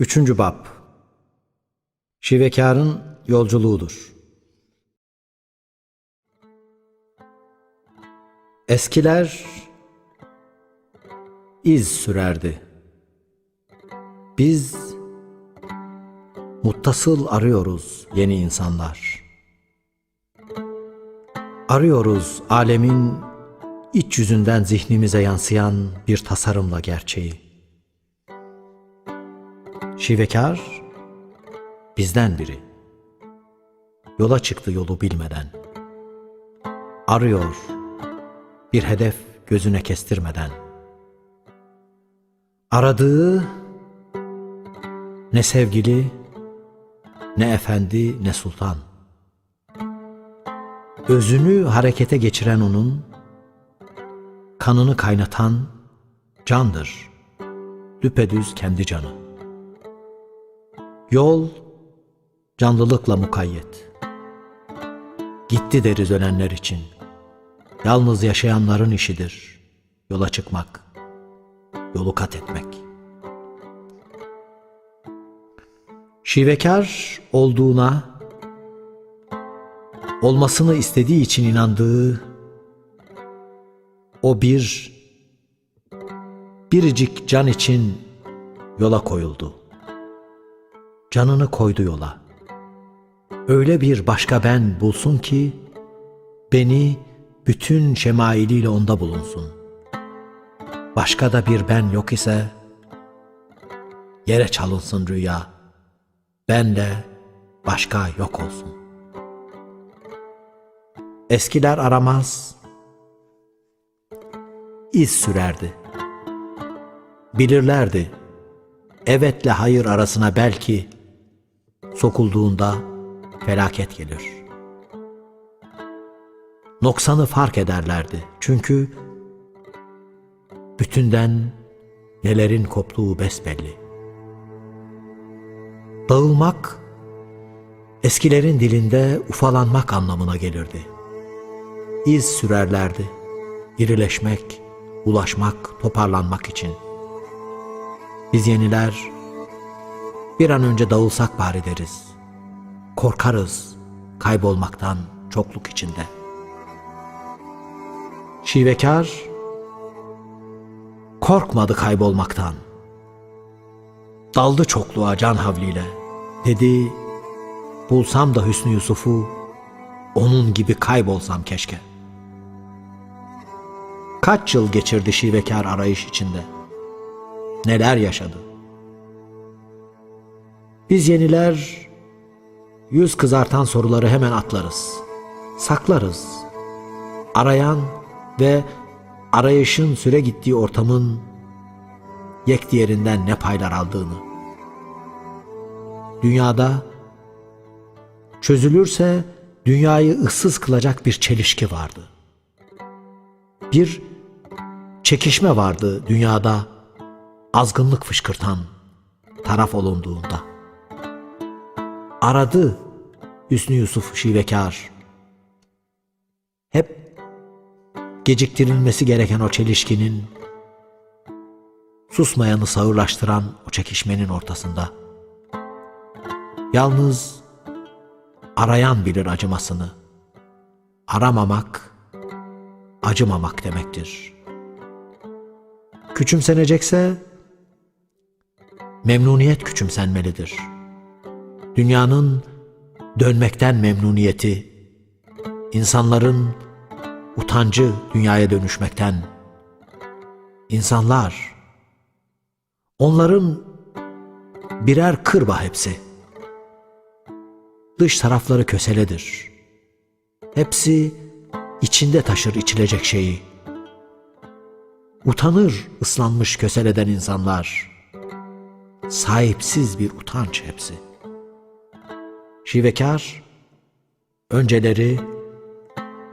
Üçüncü Bab Şivekarın yolculuğudur. Eskiler iz sürerdi. Biz muttasıl arıyoruz yeni insanlar. Arıyoruz alemin iç yüzünden zihnimize yansıyan bir tasarımla gerçeği. Şivekar bizden biri. Yola çıktı yolu bilmeden. Arıyor bir hedef gözüne kestirmeden. Aradığı ne sevgili, ne efendi, ne sultan. Özünü harekete geçiren onun, kanını kaynatan candır. Düpedüz kendi canı. Yol canlılıkla mukayyet. Gitti deriz ölenler için. Yalnız yaşayanların işidir. Yola çıkmak, yolu kat etmek. Şivekar olduğuna, olmasını istediği için inandığı o bir biricik can için yola koyuldu canını koydu yola. Öyle bir başka ben bulsun ki, beni bütün şemailiyle onda bulunsun. Başka da bir ben yok ise, yere çalınsın rüya, ben de başka yok olsun. Eskiler aramaz, iz sürerdi. Bilirlerdi, evetle hayır arasına belki sokulduğunda felaket gelir. Noksanı fark ederlerdi. Çünkü bütünden nelerin koptuğu besbelli. Dağılmak, eskilerin dilinde ufalanmak anlamına gelirdi. İz sürerlerdi. İrileşmek, ulaşmak, toparlanmak için. Biz yeniler bir an önce dağılsak bari deriz. Korkarız kaybolmaktan çokluk içinde. Şivekar korkmadı kaybolmaktan. Daldı çokluğa can havliyle. Dedi, bulsam da Hüsnü Yusuf'u onun gibi kaybolsam keşke. Kaç yıl geçirdi şivekar arayış içinde. Neler yaşadı. Biz yeniler yüz kızartan soruları hemen atlarız. Saklarız. Arayan ve arayışın süre gittiği ortamın yek diğerinden ne paylar aldığını. Dünyada çözülürse dünyayı ıssız kılacak bir çelişki vardı. Bir çekişme vardı dünyada azgınlık fışkırtan taraf olunduğunda aradı Hüsnü Yusuf şivekar. Hep geciktirilmesi gereken o çelişkinin, susmayanı sağırlaştıran o çekişmenin ortasında. Yalnız arayan bilir acımasını. Aramamak, acımamak demektir. Küçümsenecekse, memnuniyet küçümsenmelidir.'' Dünyanın dönmekten memnuniyeti, insanların utancı dünyaya dönüşmekten, insanlar, onların birer kırba hepsi. Dış tarafları köseledir. Hepsi içinde taşır içilecek şeyi. Utanır ıslanmış köseleden insanlar. Sahipsiz bir utanç hepsi.'' Şivekar, önceleri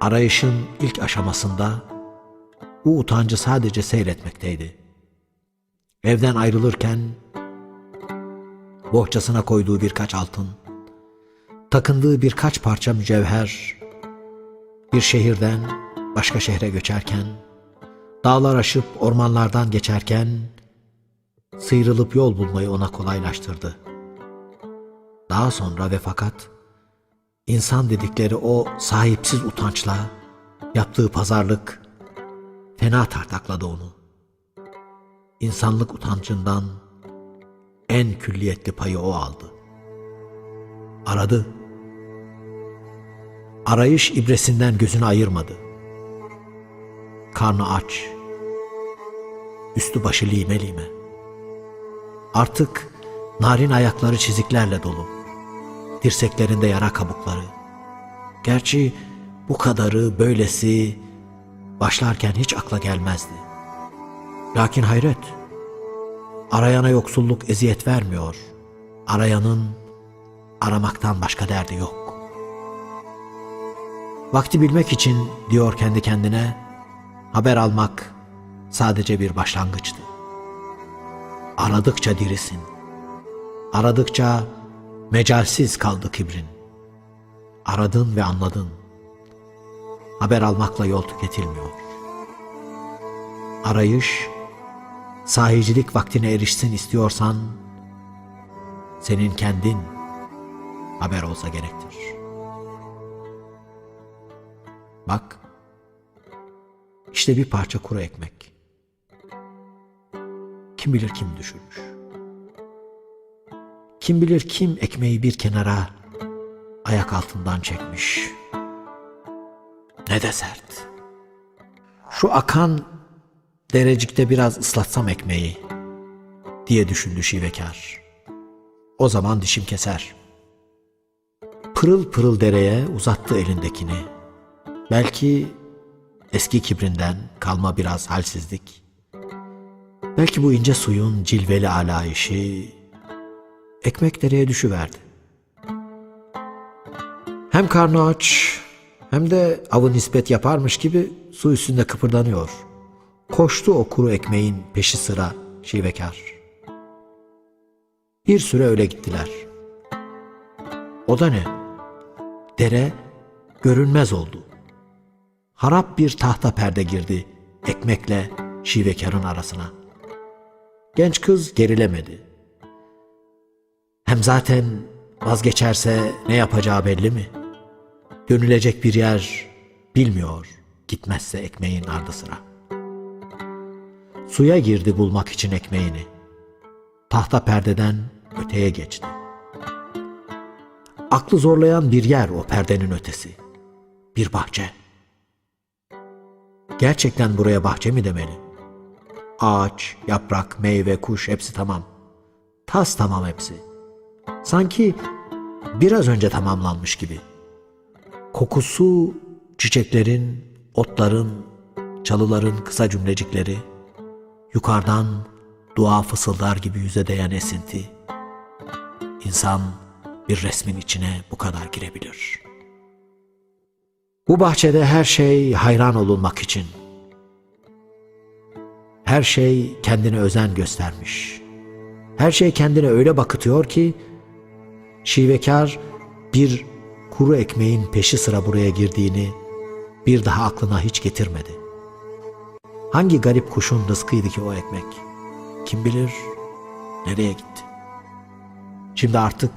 arayışın ilk aşamasında bu utancı sadece seyretmekteydi. Evden ayrılırken bohçasına koyduğu birkaç altın, takındığı birkaç parça mücevher, bir şehirden başka şehre göçerken, dağlar aşıp ormanlardan geçerken, sıyrılıp yol bulmayı ona kolaylaştırdı. Daha sonra ve fakat insan dedikleri o sahipsiz utançla yaptığı pazarlık fena tartakladı onu. İnsanlık utancından en külliyetli payı o aldı. Aradı. Arayış ibresinden gözünü ayırmadı. Karnı aç. Üstü başı lime lime. Artık narin ayakları çiziklerle dolu. Dirseklerinde yara kabukları. Gerçi bu kadarı böylesi başlarken hiç akla gelmezdi. Lakin hayret. Arayana yoksulluk eziyet vermiyor. Arayanın aramaktan başka derdi yok. Vakti bilmek için diyor kendi kendine haber almak sadece bir başlangıçtı. Aradıkça dirisin. Aradıkça mecalsiz kaldı kibrin. Aradın ve anladın. Haber almakla yol tüketilmiyor. Arayış, sahicilik vaktine erişsin istiyorsan, senin kendin haber olsa gerektir. Bak, işte bir parça kuru ekmek. Kim bilir kim düşürmüş. Kim bilir kim ekmeği bir kenara ayak altından çekmiş. Ne de sert. Şu akan derecikte biraz ıslatsam ekmeği diye düşündü şivekar. O zaman dişim keser. Pırıl pırıl dereye uzattı elindekini. Belki eski kibrinden kalma biraz halsizlik. Belki bu ince suyun cilveli alayişi ekmek dereye düşüverdi. Hem karnı aç hem de avı nispet yaparmış gibi su üstünde kıpırdanıyor. Koştu o kuru ekmeğin peşi sıra şivekar. Bir süre öyle gittiler. O da ne? Dere görünmez oldu. Harap bir tahta perde girdi ekmekle şivekarın arasına. Genç kız gerilemedi. Hem zaten vazgeçerse ne yapacağı belli mi? Dönülecek bir yer bilmiyor gitmezse ekmeğin ardı sıra. Suya girdi bulmak için ekmeğini. Tahta perdeden öteye geçti. Aklı zorlayan bir yer o perdenin ötesi. Bir bahçe. Gerçekten buraya bahçe mi demeli? Ağaç, yaprak, meyve, kuş hepsi tamam. Tas tamam hepsi. Sanki biraz önce tamamlanmış gibi. Kokusu çiçeklerin, otların, çalıların kısa cümlecikleri, yukarıdan dua fısıldar gibi yüze değen esinti. İnsan bir resmin içine bu kadar girebilir. Bu bahçede her şey hayran olunmak için. Her şey kendine özen göstermiş. Her şey kendine öyle bakıtıyor ki şivekar bir kuru ekmeğin peşi sıra buraya girdiğini bir daha aklına hiç getirmedi. Hangi garip kuşun rızkıydı ki o ekmek? Kim bilir nereye gitti? Şimdi artık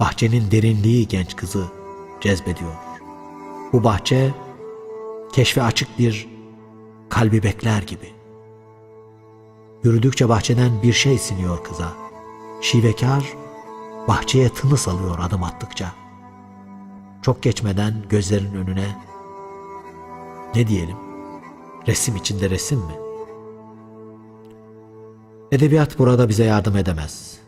bahçenin derinliği genç kızı cezbediyor. Bu bahçe keşfe açık bir kalbi bekler gibi. Yürüdükçe bahçeden bir şey siniyor kıza. Şivekar bahçeye tınıs alıyor adım attıkça. Çok geçmeden gözlerin önüne ne diyelim? Resim içinde resim mi? Edebiyat burada bize yardım edemez.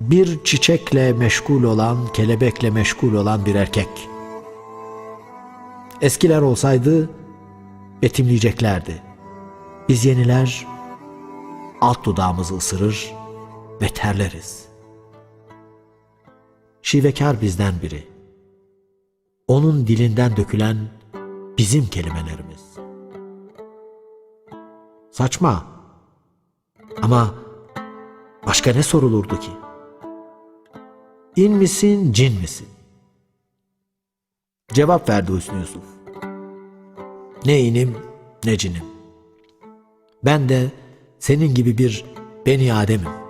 Bir çiçekle meşgul olan, kelebekle meşgul olan bir erkek. Eskiler olsaydı betimleyeceklerdi. Biz yeniler alt dudağımızı ısırır ve terleriz. Şivekar bizden biri. Onun dilinden dökülen bizim kelimelerimiz. Saçma. Ama başka ne sorulurdu ki? İn misin, cin misin? Cevap verdi Hüsnü Yusuf. Ne inim ne cinim. Ben de senin gibi bir Beni Adem'im.